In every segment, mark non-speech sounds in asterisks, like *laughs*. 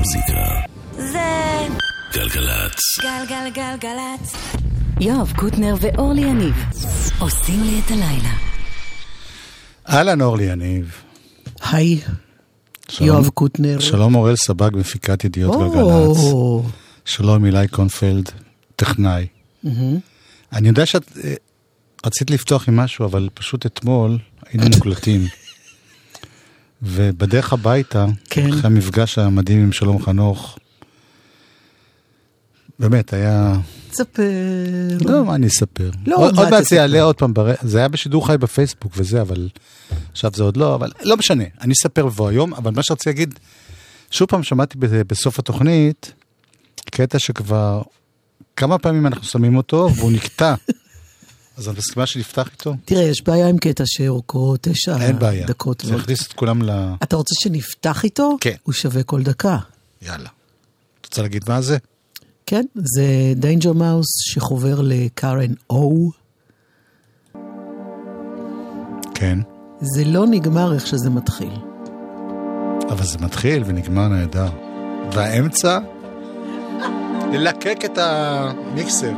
המוזיקה. זה גלגלצ. גלגלגלגלצ. יואב קוטנר ואורלי יניב עושים לי את הלילה. אהלן אורלי יניב. היי, שלום- יואב קוטנר. שלום אוראל סבג, מפיקת ידיעות גלגלצ. שלום אילי קונפלד, טכנאי. אני יודע שאת אה, רצית לפתוח עם משהו, אבל פשוט אתמול היינו מוקלטים. ובדרך הביתה, כן. אחרי המפגש המדהים עם שלום חנוך, באמת, היה... תספר. לא, מה אני אספר? לא, עוד מעט? זה יעלה עוד פעם, בר- זה היה בשידור חי בפייסבוק וזה, אבל עכשיו זה עוד לא, אבל לא משנה, אני אספר בבוא היום, אבל מה שרציתי להגיד, שוב פעם שמעתי בסוף התוכנית, קטע שכבר כמה פעמים אנחנו שמים אותו, והוא נקטע. אז את מסכימה שנפתח איתו? תראה, יש בעיה עם קטע שאורכו תשע אין בעיה. דקות. זה יכניס את כולם ל... אתה רוצה שנפתח איתו? כן. הוא שווה כל דקה. יאללה. את רוצה להגיד מה זה? כן, זה דיינג'ר מאוס שחובר לקארן או. כן. זה לא נגמר איך שזה מתחיל. אבל זה מתחיל ונגמר נהדר. והאמצע? ללקק את המיקסר.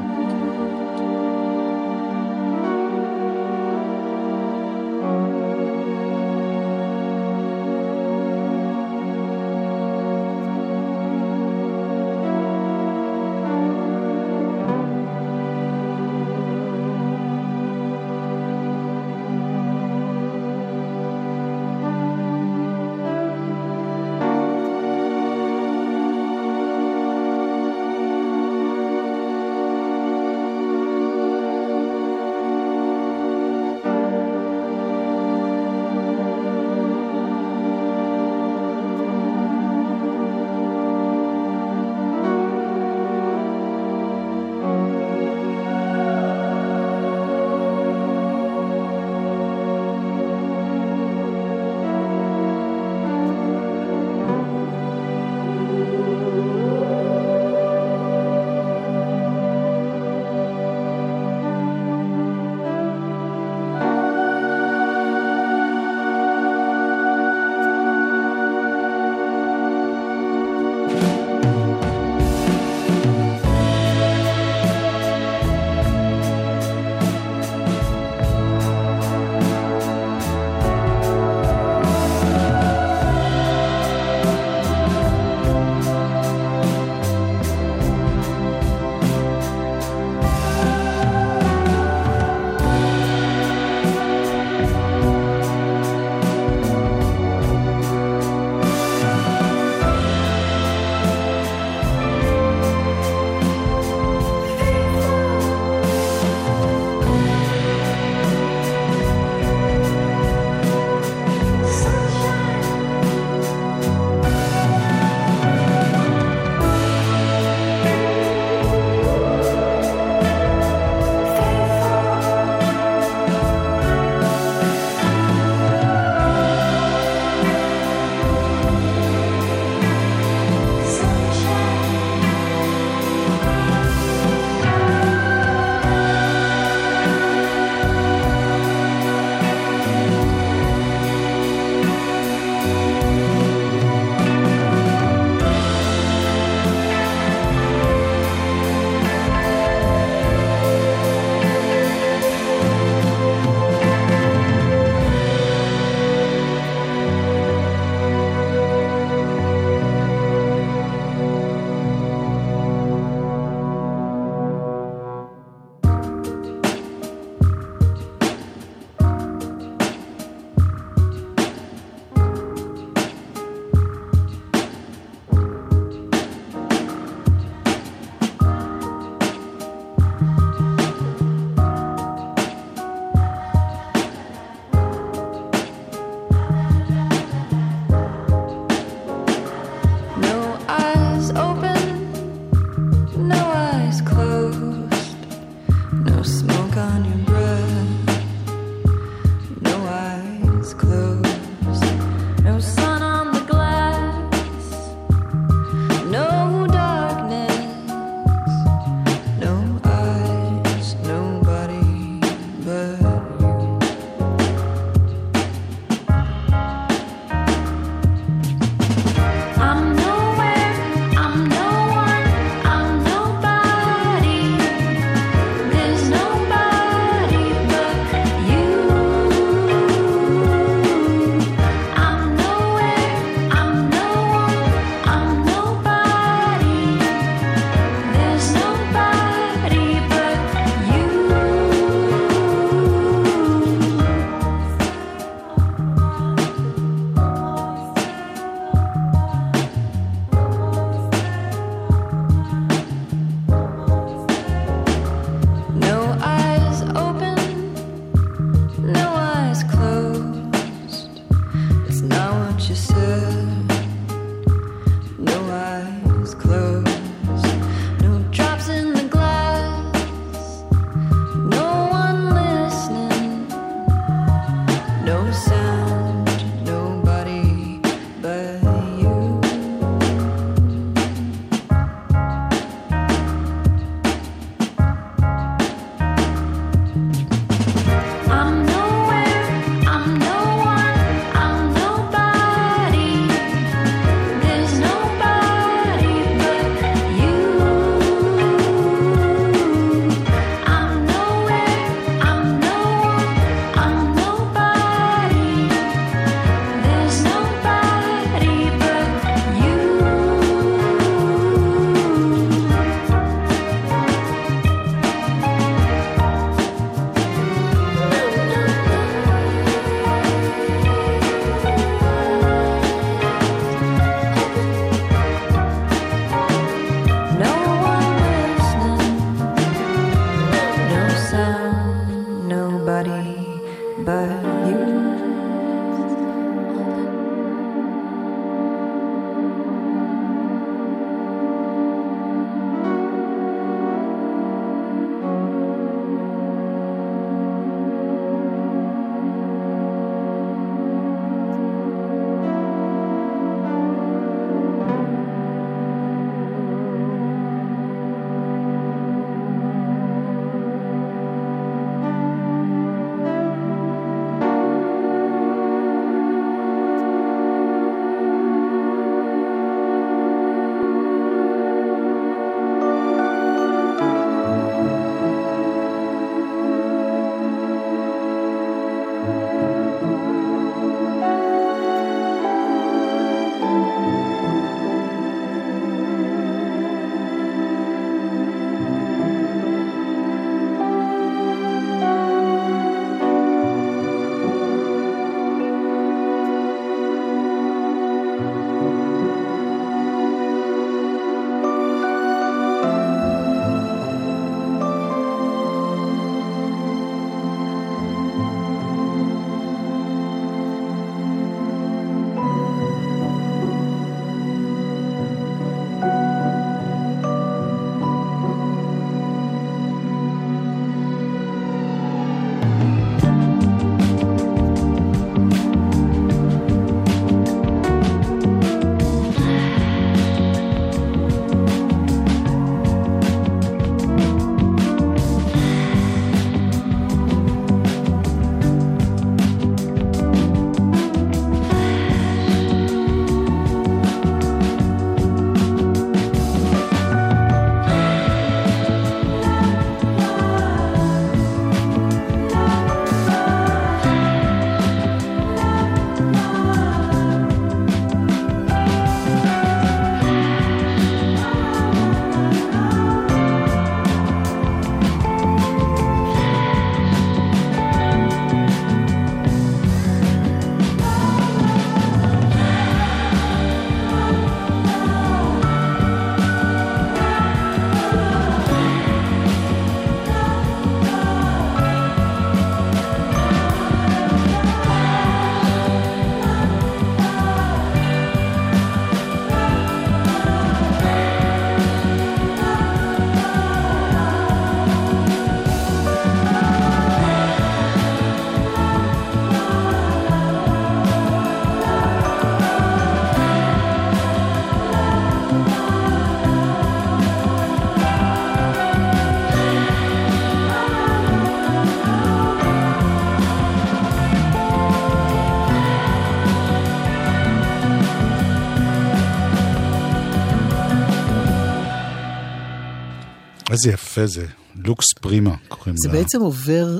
איזה יפה זה, לוקס פרימה קוראים זה לה. בעצם עובר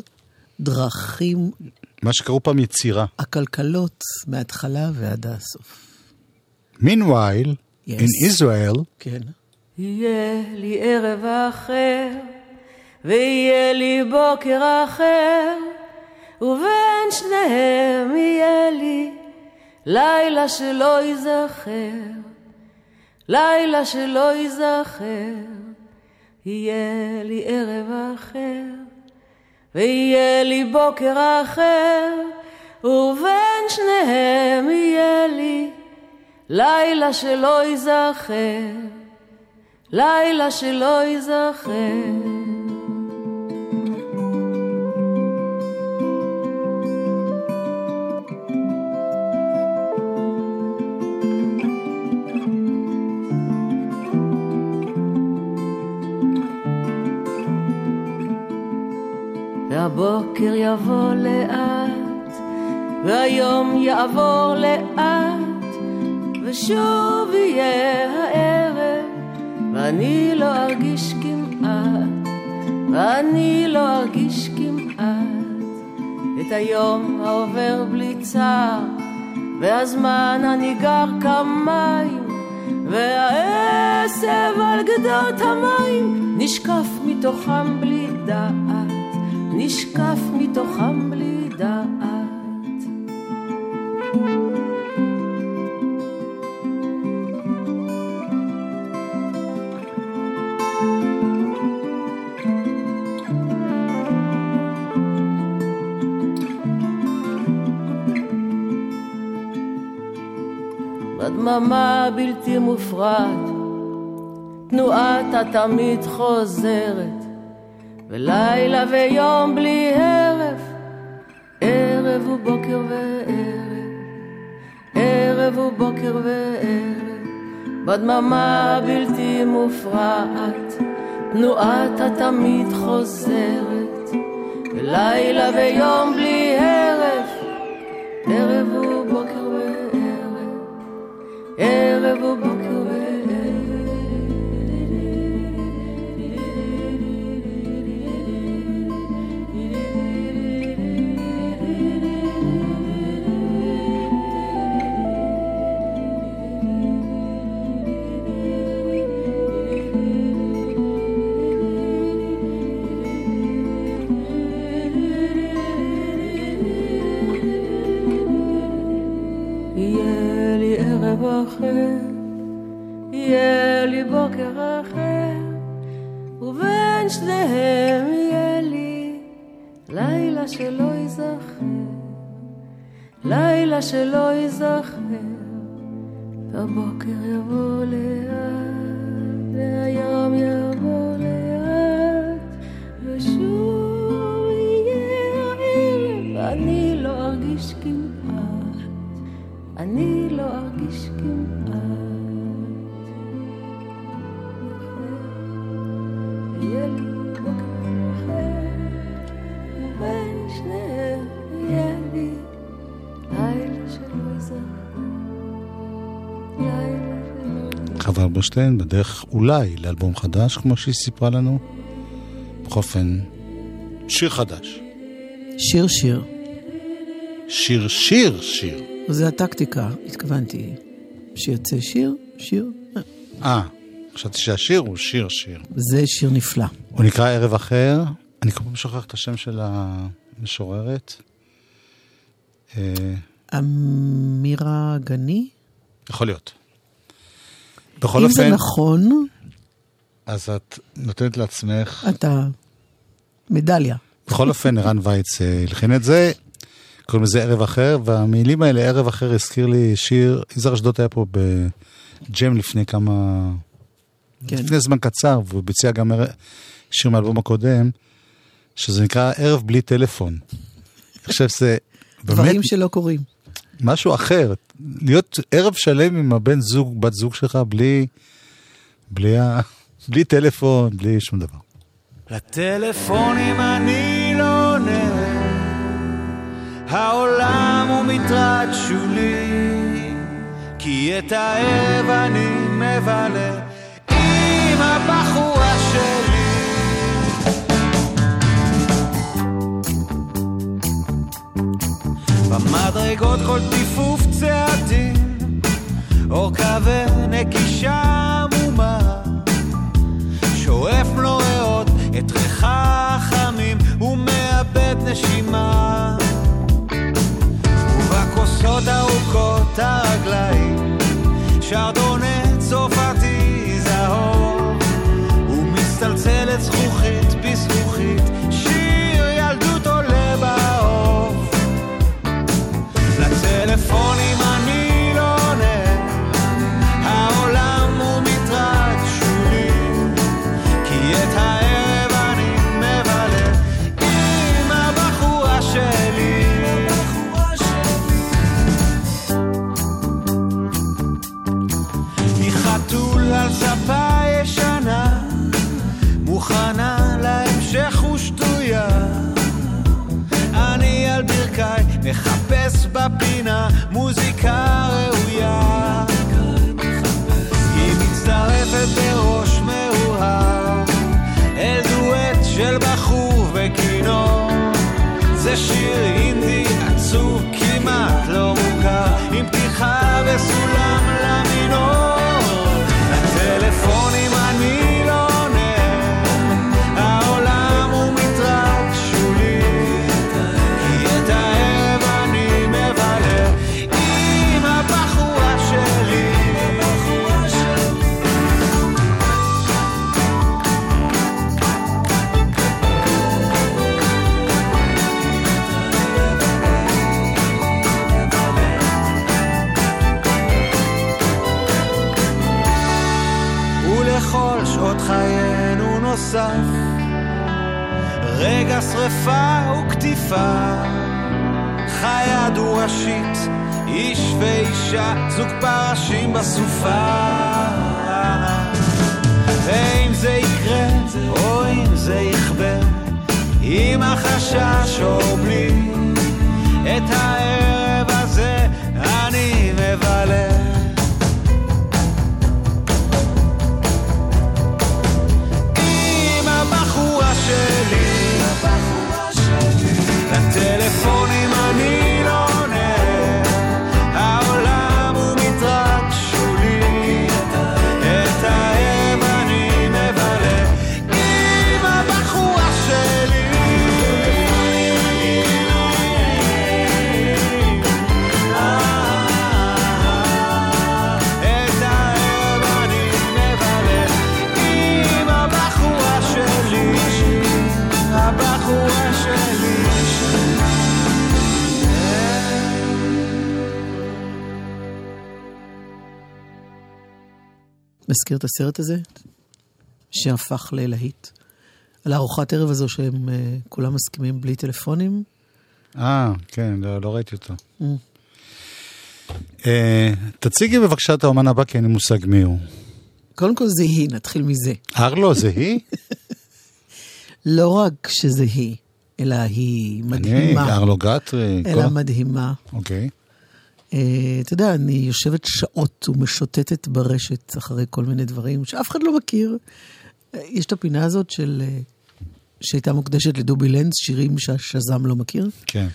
דרכים מה שקראו פעם יצירה. עקלקלות מההתחלה ועד הסוף. Meanwhile, Yes. in Israel, כן. יהיה לי ערב אחר, ויהיה לי בוקר אחר, ובין שניהם יהיה לי לילה שלא ייזכר, לילה שלא ייזכר, יהיה לי ערב אחר, ויהיה לי בוקר אחר, ובין שניהם יהיה לי לילה שלא ייזכר. לילה שלא ייזכר. והבוקר יבוא לאט, והיום יעבור לאט, ושוב יהיה הערב, ואני לא ארגיש כמעט, ואני לא ארגיש כמעט, את היום העובר בלי צער, והזמן הניגר כמים, והעשב על גדות המים, נשקף מתוכם בלי דעת, נשקף מתוכם בלי דעת. בדממה בלתי מופרעת, תנועת התמיד חוזרת, ולילה ויום בלי הרף, ערב ובוקר וערב, ערב ובוקר וערב, בדממה בלתי מופרעת, תנועת התמיד חוזרת, ולילה ויום בלי הרף, ערב ובוקר וערב, ערב ובוקר שלא ייזכר, הבוקר יבוא לאט, והיום יבוא לאט, ושוב יהיה הערב, ואני לא ארגיש כמעט. אני לא ארגיש כמעט. אלברשטיין בדרך אולי לאלבום חדש, כמו שהיא סיפרה לנו. בכל אופן, שיר חדש. שיר שיר. שיר, שיר, שיר. זה הטקטיקה, התכוונתי. שיוצא שיר, שיר. אה, אה, חשבתי שהשיר הוא שיר, שיר. זה שיר נפלא. הוא נקרא ערב אחר, אני כל פעם שוכח את השם של המשוררת. אה, אמירה גני? יכול להיות. בכל אם זה אופן, נכון, אז את נותנת לעצמך, אתה מדליה. בכל אופן, ערן וייץ אה, הלחין את זה, קוראים לזה ערב אחר, והמילים האלה, ערב אחר, הזכיר לי שיר, יזהר אשדוד היה פה בג'ם לפני כמה, כן. לפני זמן קצר, והוא ביצע גם שיר מהאלבום הקודם, שזה נקרא ערב בלי טלפון. אני חושב שזה באמת דברים שלא קורים. משהו אחר, להיות ערב שלם עם הבן זוג, בת זוג שלך, בלי, בלי, ה... *laughs* בלי טלפון, בלי שום דבר. לטלפונים אני לא עונה, העולם הוא מטרד שולי, כי את הערב אני מבלה. עם הבחורה במדרגות כל טיפוף צעדים, אורכה ונקישה עמומה, שואף לו ריאות את ריחה החמים ומאבד נשימה. ובכוסות ארוכות הרגליים, שרדונה צרפתי זהוב, ומצטלצלת זכוכית לטלפונים זה שיר אינדי עצוב כמעט לא מוכר. עם פתיחה וסולם מזכיר את הסרט הזה, שהפך ללהיט. על הארוחת ערב הזו שהם אה, כולם מסכימים בלי טלפונים. אה, כן, לא, לא ראיתי אותו. אה, תציגי בבקשה את האומן הבא, כי אין לי מושג מי הוא. קודם כל זה היא, נתחיל מזה. ארלו, זה היא? *laughs* לא רק שזה היא, אלא היא אני, מדהימה. ארלו גטרי. אלא כל- מדהימה. אוקיי. אה, אתה יודע, אני יושבת שעות ומשוטטת ברשת אחרי כל מיני דברים שאף אחד לא מכיר. אה, יש את הפינה הזאת של... אה, שהייתה מוקדשת לדובי לנץ, שירים שהשזם לא מכיר. כן.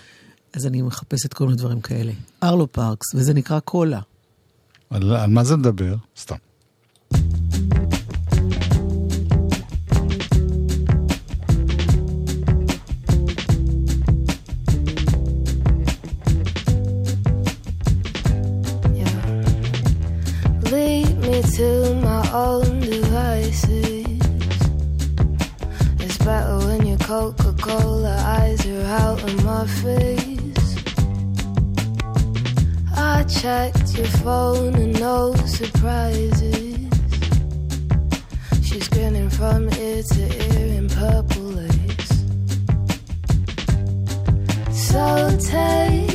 אז אני מחפשת כל מיני דברים כאלה. ארלו פארקס, וזה נקרא קולה. על, על מה זה מדבר? סתם. Me to my own devices. It's better when your Coca Cola eyes are out of my face. I checked your phone and no surprises. She's grinning from ear to ear in purple lace. So take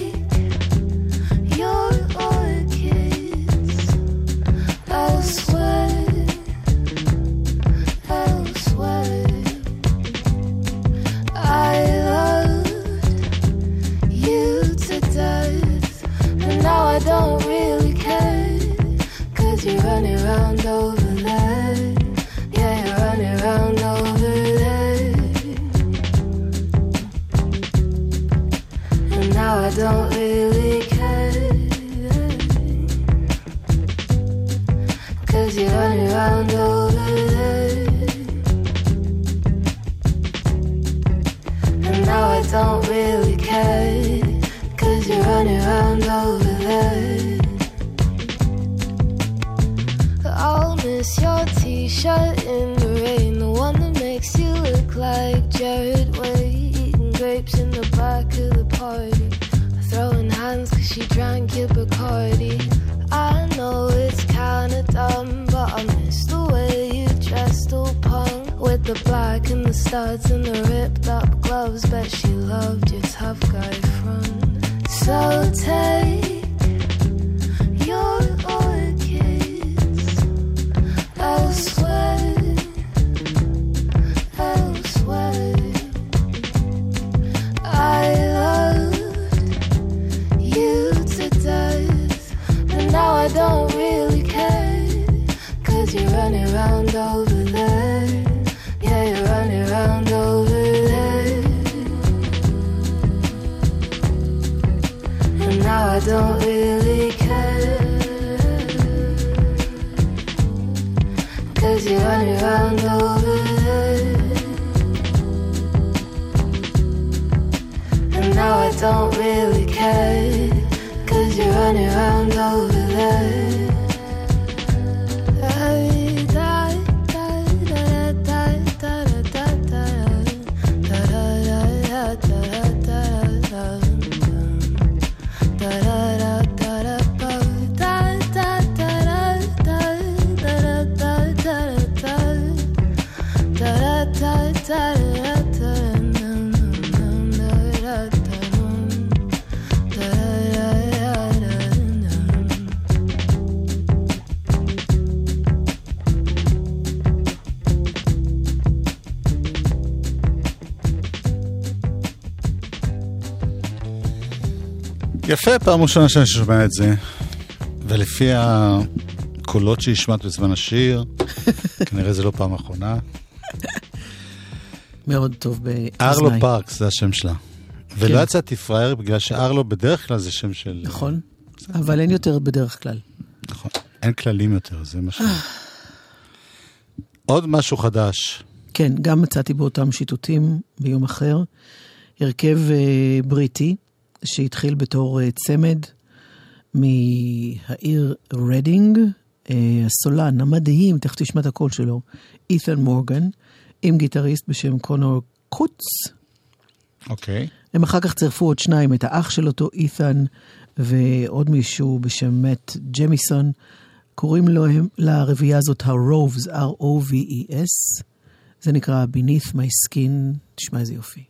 פעם ראשונה שאני שומע את זה, ולפי הקולות שהשמעת בזמן השיר, *laughs* כנראה זה לא פעם אחרונה. מאוד טוב באוזניי. ארלו פארקס זה השם שלה. ולא יצאתי פראייר בגלל שארלו בדרך כלל זה שם של... נכון, אבל אין יותר בדרך כלל. נכון. אין כללים יותר, זה מה ש... עוד משהו חדש. כן, גם מצאתי באותם שיטוטים ביום אחר. הרכב אה, בריטי, שהתחיל בתור אה, צמד מהעיר רדינג, אה, הסולן המדהים, תכף תשמע את הקול שלו, אית'ן מורגן, עם guitarist בשם קונור קוץ. אוקיי. הם אחר כך צירפו עוד שניים, את האח של אותו אית'ן ועוד מישהו בשם מאט ג'מיסון. קוראים לו, לרביעייה הזאת ה-Roves, R-O-V-E-S. זה נקרא Beneath My Skin, תשמע איזה יופי.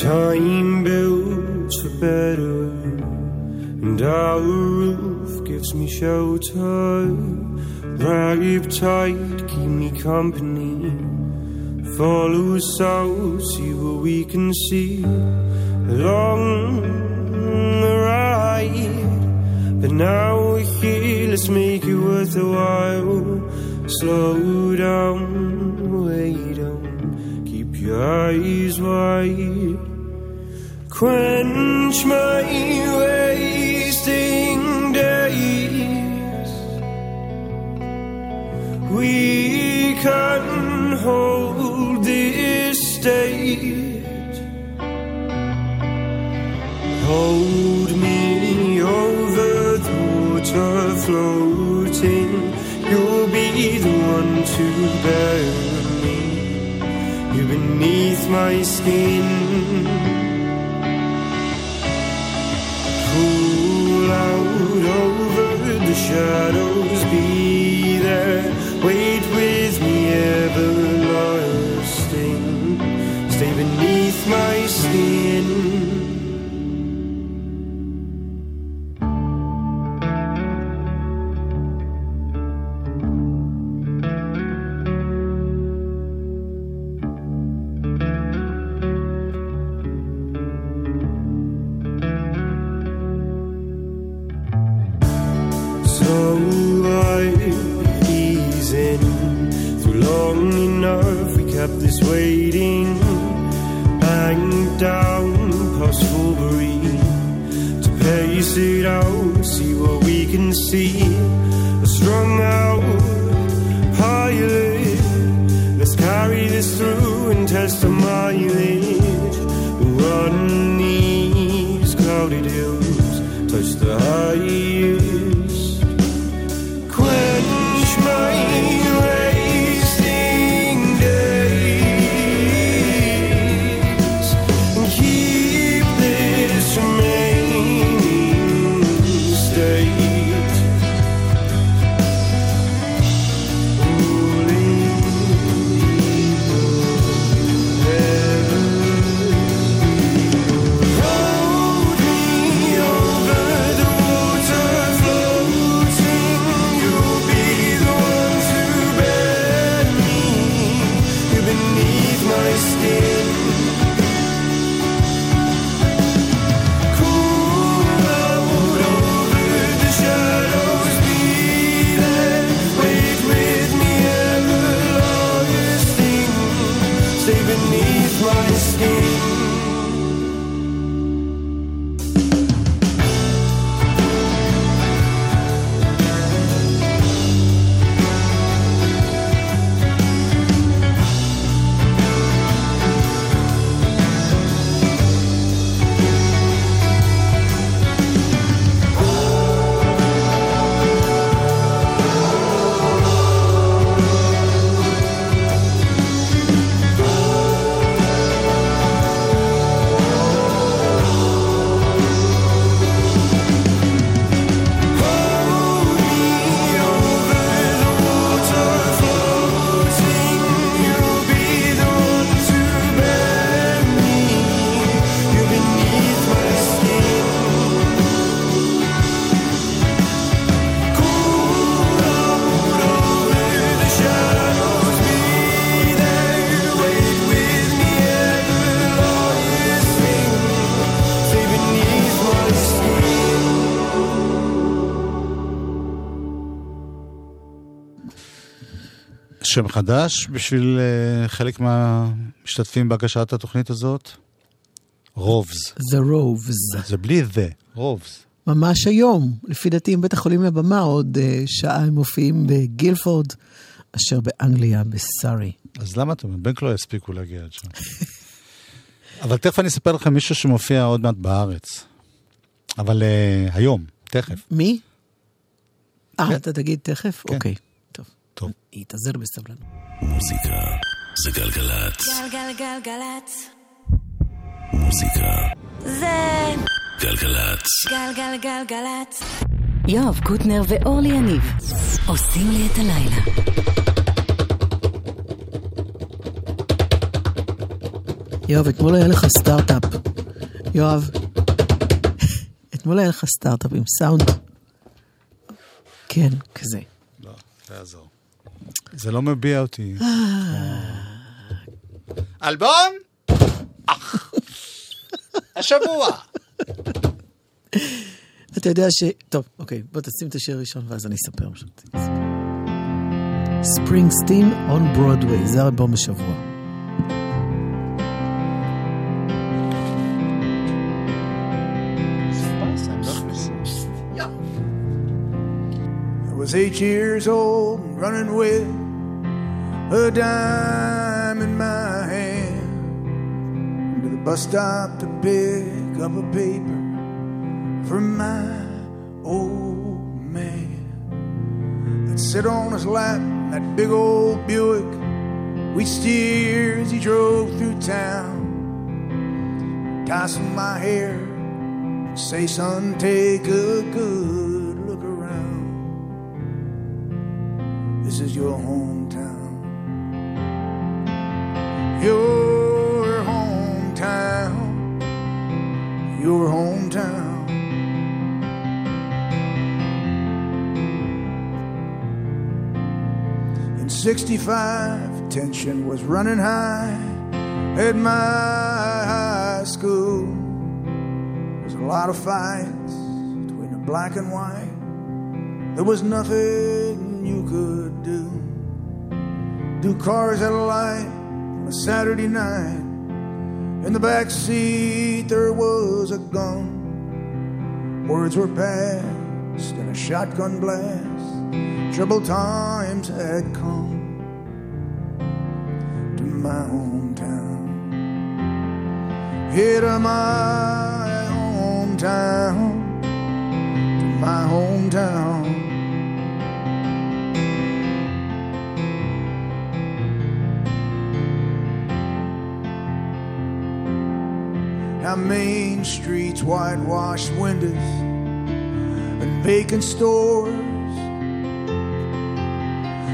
Time builds for better, and our roof gives me shelter. Rag tight, keep me company. Follow us out, see what we can see along the ride. But now we're here, let's make it worth a while. Slow down, wait down, keep your eyes wide. Quench my wasting days. We can hold this state. Hold me over the water floating. You'll be the one to bear me. You're beneath my skin. Shadows, be there. Wait שם חדש בשביל אה, חלק מהמשתתפים בהגשת התוכנית הזאת? רובס. The Roves. זה בלי זה, רובס. ממש היום, לפי דעתי, עם בית החולים לבמה, עוד uh, שעה הם מופיעים בגילפורד, אשר באנגליה, בסארי. אז למה אתם, בנק לא יספיקו להגיע עד שם. *laughs* אבל תכף אני אספר לכם מישהו שמופיע עוד מעט בארץ. אבל uh, היום, תכף. מי? אה. אתה תגיד תכף? כן. אוקיי, טוב. טוב. יתאזר בסבלנות. מוזיקה זה גלגלצ. גלגלגלגלצ. מוזיקה זה גלגלצ. גלגלגלגלצ. יואב קוטנר ואורלי יניב עושים לי את הלילה. יואב, אתמול היה לך סטארט-אפ. יואב, אתמול היה לך סטארט-אפ עם סאונד. כן, כזה. לא, זה יעזור. זה לא מביע אותי. אלבום? אח. השבוע. אתה יודע ש... טוב, אוקיי, בוא תשים את השיר הראשון ואז אני אספר פשוט. ספרינגסטין און ברודוויי, זה האלבום השבוע. I was eight years old running with a dime in my hand to the bus stop to pick up a paper from my old man. I'd sit on his lap in that big old Buick. We'd steer as he drove through town, tossing my hair, say, son, take a good look around. This is your hometown. Your hometown. Your hometown. In 65, tension was running high at my high school. There was a lot of fights between the black and white. there was nothing you could do. Do cars at a light a Saturday night. In the back seat there was a gun. Words were passed in a shotgun blast. Troubled times had come to my hometown. Here to my hometown, to my hometown. Now Main Street's whitewashed windows and vacant stores.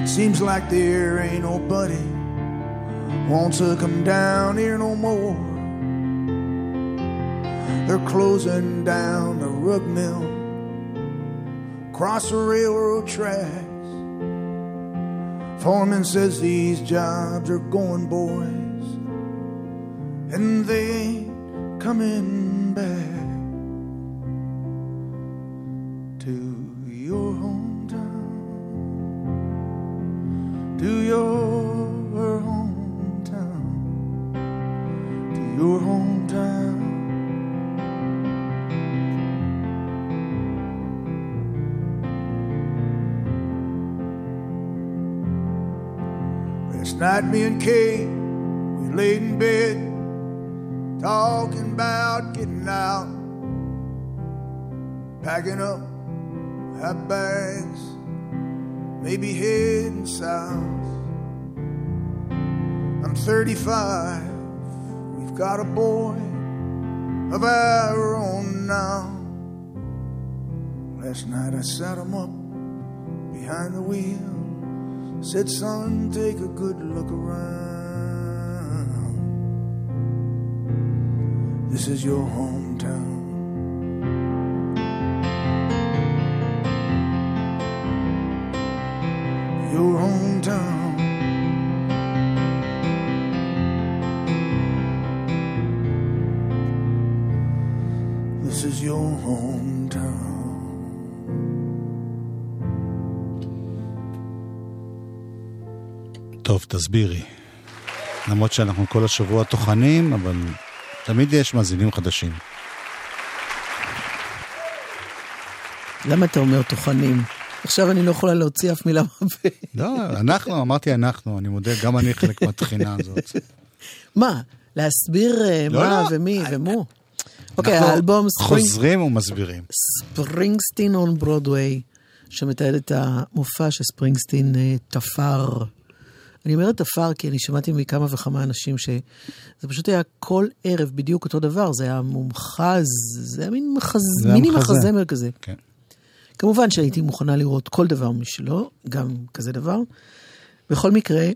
Seems like there ain't nobody wants to come down here no more. They're closing down the rug mill, across the railroad tracks. Foreman says these jobs are going, boys, coming back to your hometown, to your hometown, to your hometown. Last night, me and Kate, Said, son, take a good look around. This is your hometown. תסבירי. למרות שאנחנו כל השבוע טוחנים, אבל תמיד יש מאזינים חדשים. למה אתה אומר טוחנים? עכשיו אני לא יכולה להוציא אף מילה מהפה. לא, אנחנו, אמרתי אנחנו, אני מודה, גם אני חלק מהטחינה הזאת. מה? להסביר אה, לא, מה לא. ומי ומו? אוקיי, האלבום ספרינג- חוזרים ומסבירים. ספרינגסטין און ברודוויי, שמתעד את המופע שספרינגסטין אה, תפר. אני אומרת תפר כי אני שמעתי מכמה וכמה אנשים שזה פשוט היה כל ערב בדיוק אותו דבר, זה היה מומחז, זה היה מין מחז... זה מיני מחזה. מחזמר כזה. כן. כמובן שהייתי מוכנה לראות כל דבר משלו, גם כזה דבר. בכל מקרה,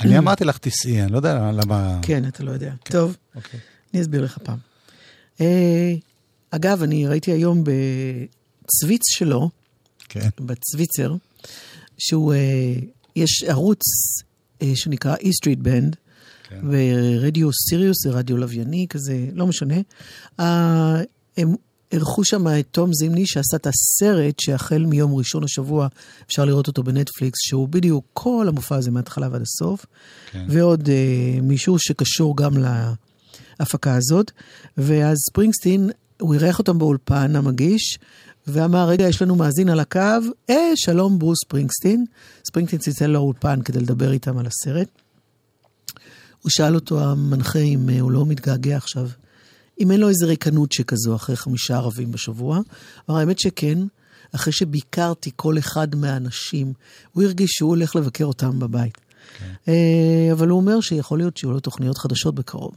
אני אמרתי לך תיסעי, אני לא יודע למה... כן, אתה לא יודע. טוב, אוקיי. אני אסביר לך פעם. אה, אגב, אני ראיתי היום בצוויץ שלו, כן. בצוויצר, שהוא, אה, יש ערוץ שנקרא E Street Band, כן. ורדיו סיריוס, זה רדיו לווייני כזה, לא משנה. אה, הם אירחו שם את תום זימני, שעשה את הסרט שהחל מיום ראשון השבוע, אפשר לראות אותו בנטפליקס, שהוא בדיוק כל המופע הזה מההתחלה ועד הסוף. כן. ועוד אה, מישהו שקשור גם להפקה הזאת. ואז ספרינגסטין, הוא אירח אותם באולפן, המגיש, ואמר, רגע, יש לנו מאזין על הקו, אה, שלום ברוס ספרינגסטין. ספרינגסטין צלצל לאולפן כדי לדבר איתם על הסרט. הוא שאל אותו, המנחה, אם אה, הוא לא מתגעגע עכשיו, אם אין לו איזה ריקנות שכזו אחרי חמישה ערבים בשבוע. אמר, האמת שכן, אחרי שביקרתי כל אחד מהאנשים, הוא הרגיש שהוא הולך לבקר אותם בבית. אה, אבל הוא אומר שיכול להיות שיהיו לו תוכניות חדשות בקרוב.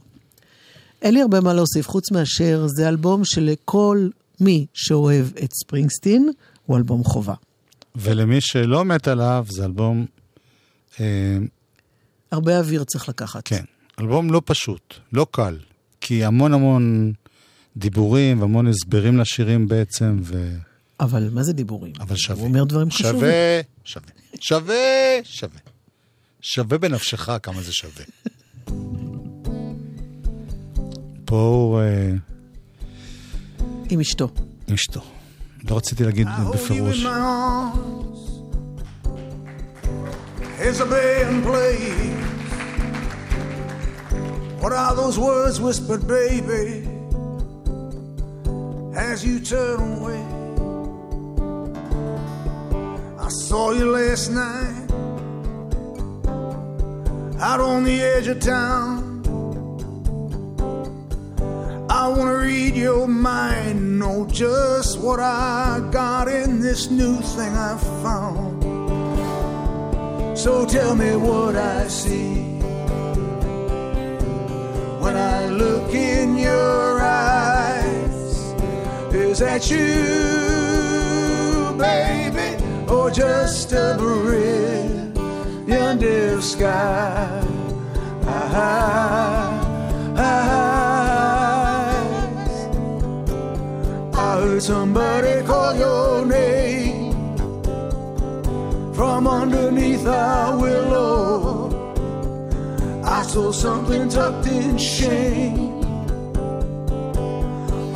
אין לי הרבה מה להוסיף, חוץ מאשר זה אלבום שלכל מי שאוהב את ספרינגסטין, הוא אלבום חובה. ולמי שלא מת עליו, זה אלבום, אה, הרבה אוויר צריך לקחת. כן, אלבום לא פשוט, לא קל, כי המון המון דיבורים והמון הסברים לשירים בעצם, ו... אבל מה זה דיבורים? אבל שווה. הוא אומר דברים חשובים. שווה, שווה, שווה, שווה. שווה בנפשך כמה זה שווה. *laughs* פה הוא אה, עם אשתו. עם אשתו. לא רציתי להגיד בפירוש. A band playing. What are those words whispered, baby, as you turn away? I saw you last night out on the edge of town. I wanna read your mind, know just what I got in this new thing I found. So tell me what I see when I look in your eyes. Is that you, baby, or just a brilliant sky? Eyes. Ah, ah, ah, heard somebody call your name from underneath our willow. I saw something tucked in shame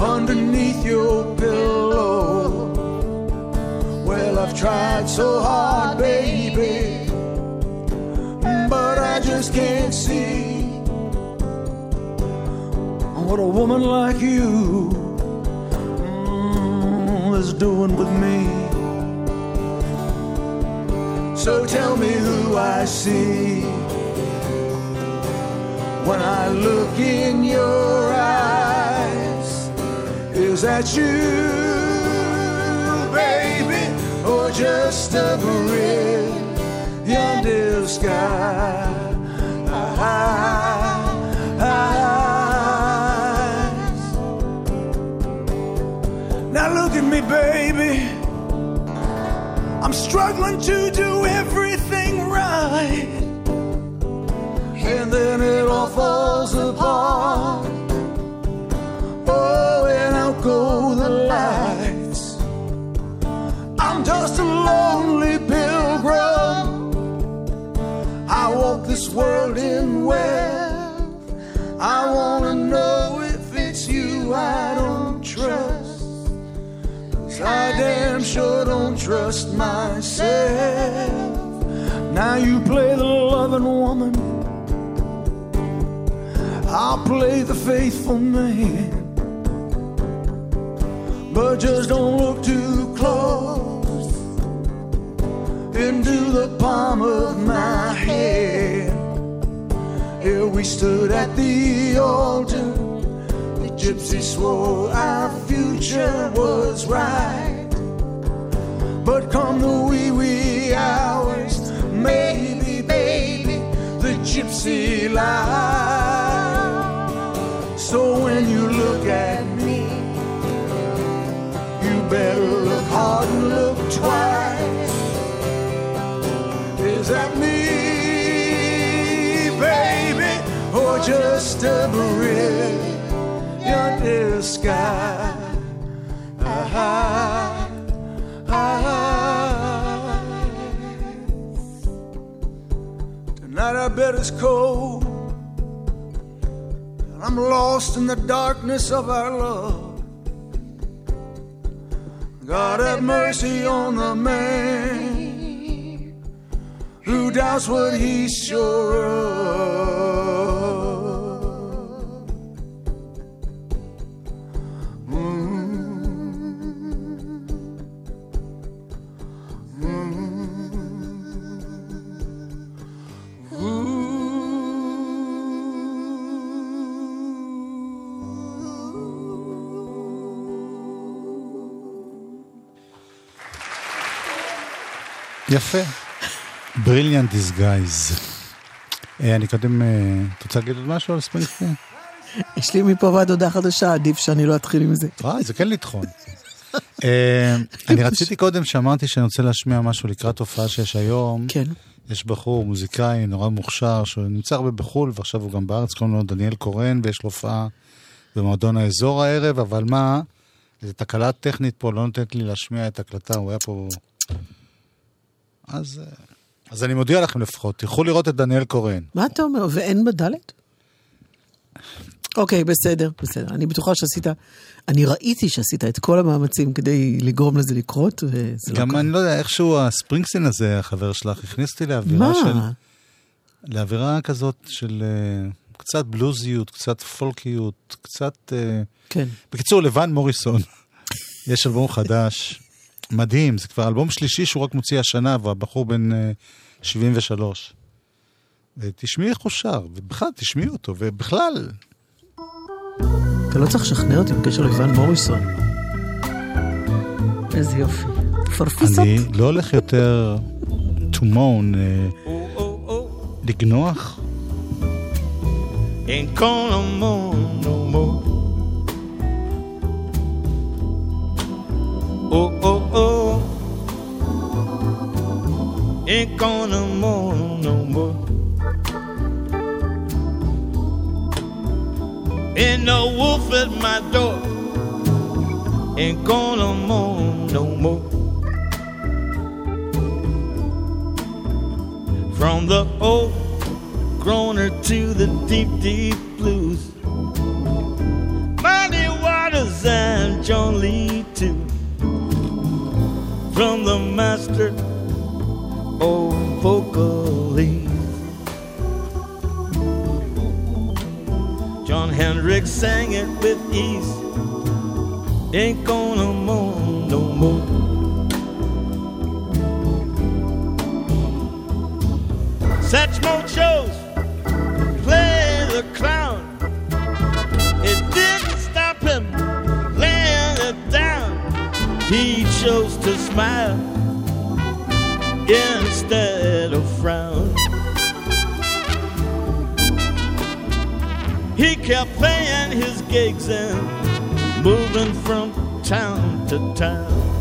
underneath your pillow. Well, I've tried so hard, baby, but I just can't see what a woman like you doing with me. So tell me who I see when I look in your eyes. Is that you, baby, or just a brilliant sky? Now look at me, baby. I'm struggling to do everything right. And then it all falls apart. Oh, and out go the lights. I'm just a lonely pilgrim. I walk this world in wealth. I wanna know I damn sure don't trust myself. Now you play the loving woman. I'll play the faithful man. But just don't look too close into the palm of my hand. Here we stood at the altar. The gypsy swore our future was right. But come the wee wee hours, maybe, baby, the gypsy lies. So when you look at me, you better look hard and look twice. Is that me, baby, or just a brilliant sky? Tonight I bet it's cold. and I'm lost in the darkness of our love. God have mercy on the man who doubts what he's sure of. יפה. בריליאנט דיסגייז. אני קודם, אה, את רוצה להגיד עוד משהו על ספרינגסטין? יש לי מפה ועד הודעה חדשה, עדיף שאני לא אתחיל עם זה. וואי, זה כן לטחון. אה, אני רציתי קודם, שאמרתי שאני רוצה להשמיע משהו לקראת הופעה שיש היום. כן. יש בחור, מוזיקאי נורא מוכשר, שנמצא הרבה בחו"ל, ועכשיו הוא גם בארץ, קוראים לו דניאל קורן, ויש לו הופעה במועדון האזור הערב, אבל מה, זו תקלה טכנית פה, לא נותנת לי להשמיע את הקלטה, הוא היה פה... אז, אה, אז אני מודיע לכם לפחות, תלכו לראות את דניאל קורן. מה אתה אומר? ואין בדלת? אוקיי, בסדר, בסדר. אני בטוחה שעשית, אני ראיתי שעשית את כל המאמצים כדי לגרום לזה לקרות, וזה לא גם קרה. אני לא יודע, איכשהו הספרינגסטין הזה, החבר שלך, הכניס אותי לאווירה של... לאווירה כזאת של אה, קצת בלוזיות, קצת פולקיות, קצת... אה, כן. בקיצור, לבן מוריסון, יש אלבום חדש, מדהים, זה כבר אלבום שלישי שהוא רק מוציא השנה, והבחור בן אה, 73. ותשמעי איך הוא שר, ובכלל, תשמעי אותו, ובכלל, אתה לא צריך לשכנע אותי בקשר לאיוון מוריסון. איזה יופי. פרפיסות. אני לא הולך יותר to moan, אה, לגנוח. Ain't gonna moan Oh, oh, oh. Ain't gonna moan no more. Ain't no wolf at my door. Ain't gonna moan no more. From the old groaner to the deep, deep blues. Muddy Waters and John Lee. From the master of vocalese. John Hendricks sang it with ease. Ain't gonna moan no more. Satchmo shows chose to smile instead of frown. He kept playing his gigs and moving from town to town.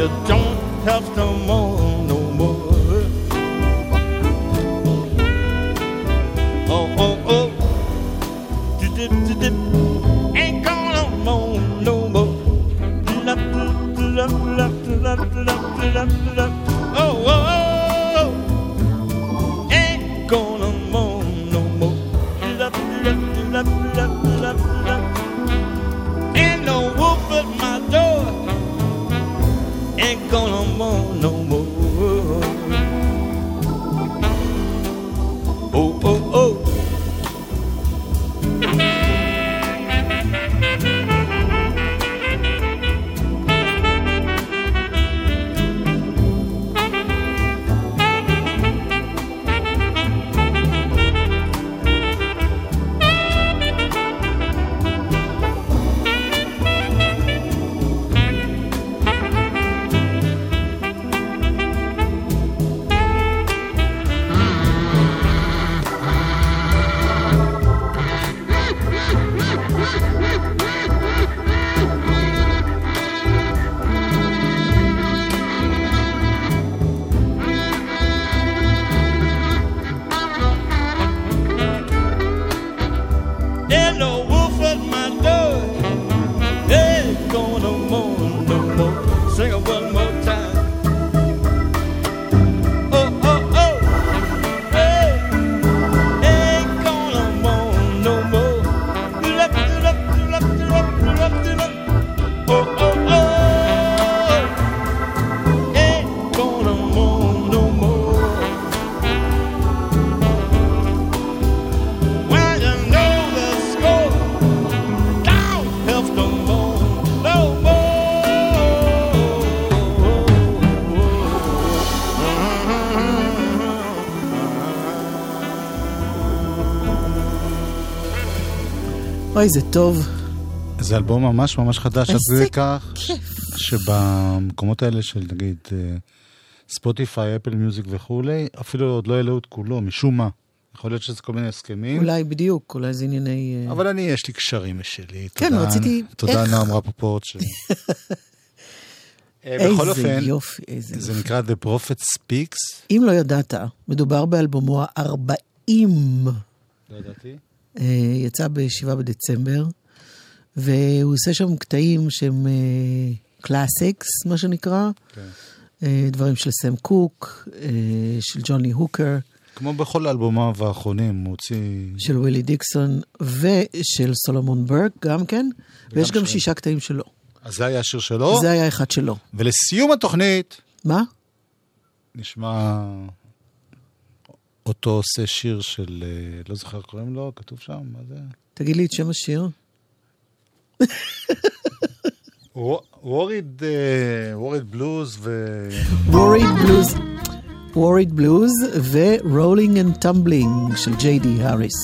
You don't have to אוי, זה טוב. זה אלבום ממש ממש חדש, עד כדי כך שבמקומות האלה של נגיד אה, ספוטיפיי, אפל מיוזיק וכולי, אפילו עוד לא העלו את כולו, משום מה. יכול להיות שזה כל מיני הסכמים, אולי בדיוק, אולי זה ענייני... אה, אבל אני, יש לי קשרים משלי. כן, תודה- רציתי- תודה? נועם רפפורט. ש- *laughs* אה, בכל אופן, יופי, איזה זה יופי. נקרא The Prophet Speaks. אם לא ידעת, מדובר באלבומו ה-40. לא ידעתי. אה, יצא ב-7 בדצמבר, והוא עושה שם קטעים שהם classics, מה שנקרא. כן. אה, דברים של סם קוק, אה, של ג'ון לי הוקר, כמו בכל אלבומיו האחרונים, הוא הוציא... של ווילי דיקסון ושל סולומון ברק גם כן, ויש גם. שישה קטעים שלו. אז זה היה השיר שלו. זה היה אחד שלו. ולסיום התוכנית, מה? נשמע אותו עושה שיר של, אה, לא זוכר קוראים לו, כתוב שם, מה זה? תגיד לי את שם השיר. *laughs* ווריד, ווריד בלוז ו... ווריד בלוז. ווריד בלוז ו-Rolling and Tumbling של ג'יי די האריס.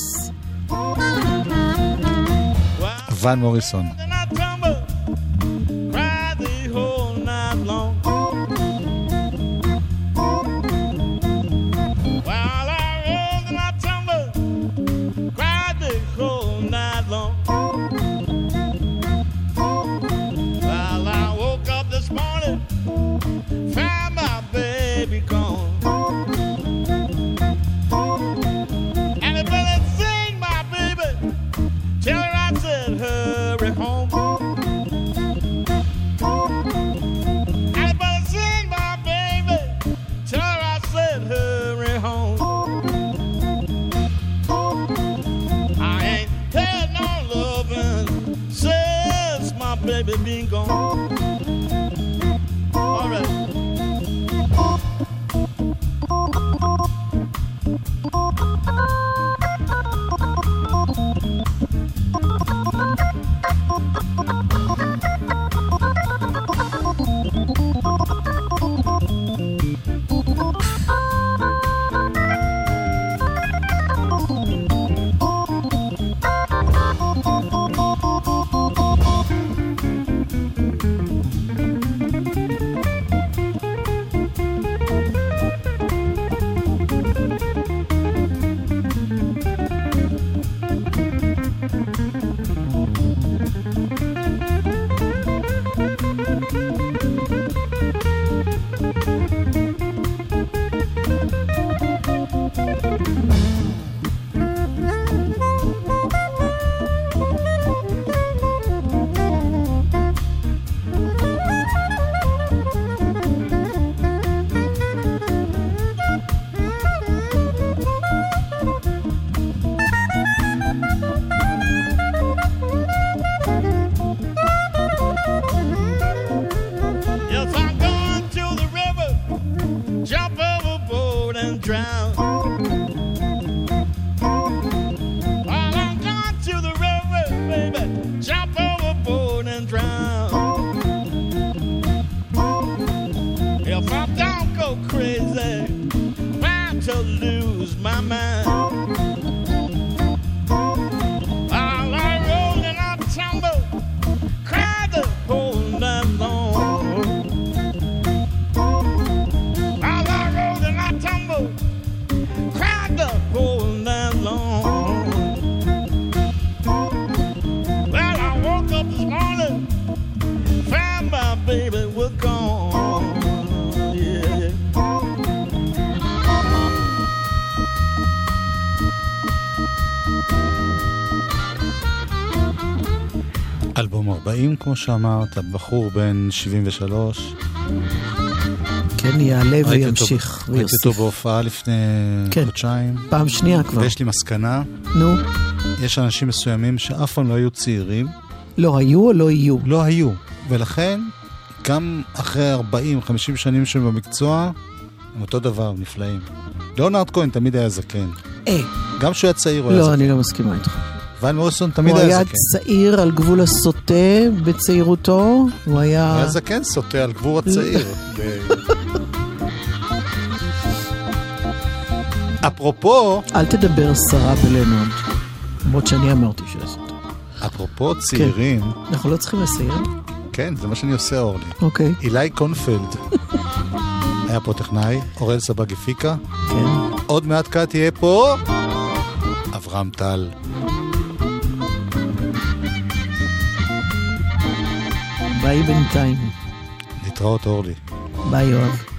ון מוריסון. 40, כמו שאמרת, בחור בן 73. כן, יעלה וימשיך ראיתי אותו ויוסיף. בהופעה לפני כן. חודשיים, פעם שנייה כבר. ויש לי מסקנה, נו, יש אנשים מסוימים שאף פעם לא היו צעירים, לא היו או לא יהיו? לא היו, ולכן גם אחרי 40-50 שנים שהם במקצוע, הם אותו דבר, נפלאים. ליאונרד כהן תמיד היה זקן. אה, גם כשהוא היה צעיר הוא היה לא, זקן. אני לא מסכימה איתך. ון מוריסון תמיד הוא היה היה זקן. צעיר על גבול הסוטה בצעירותו, הוא הוא היה... היה זקן סוטה על גבור הצעיר. *laughs* אפרופו, אל תדבר סרה בלנונד, למרות שאני אמרתי שזה. אפרופו צעירים, אנחנו לא צריכים לסיים? כן, זה מה שאני עושה, אורלי. אוקיי. אילי קונפלד *laughs* היה פה טכנאי, אוראל סבג הפיקה. כן. עוד מעט קאט יהיה פה אברהם טל. ביי בינתיים. להתראות, אורלי. ביי, יואב.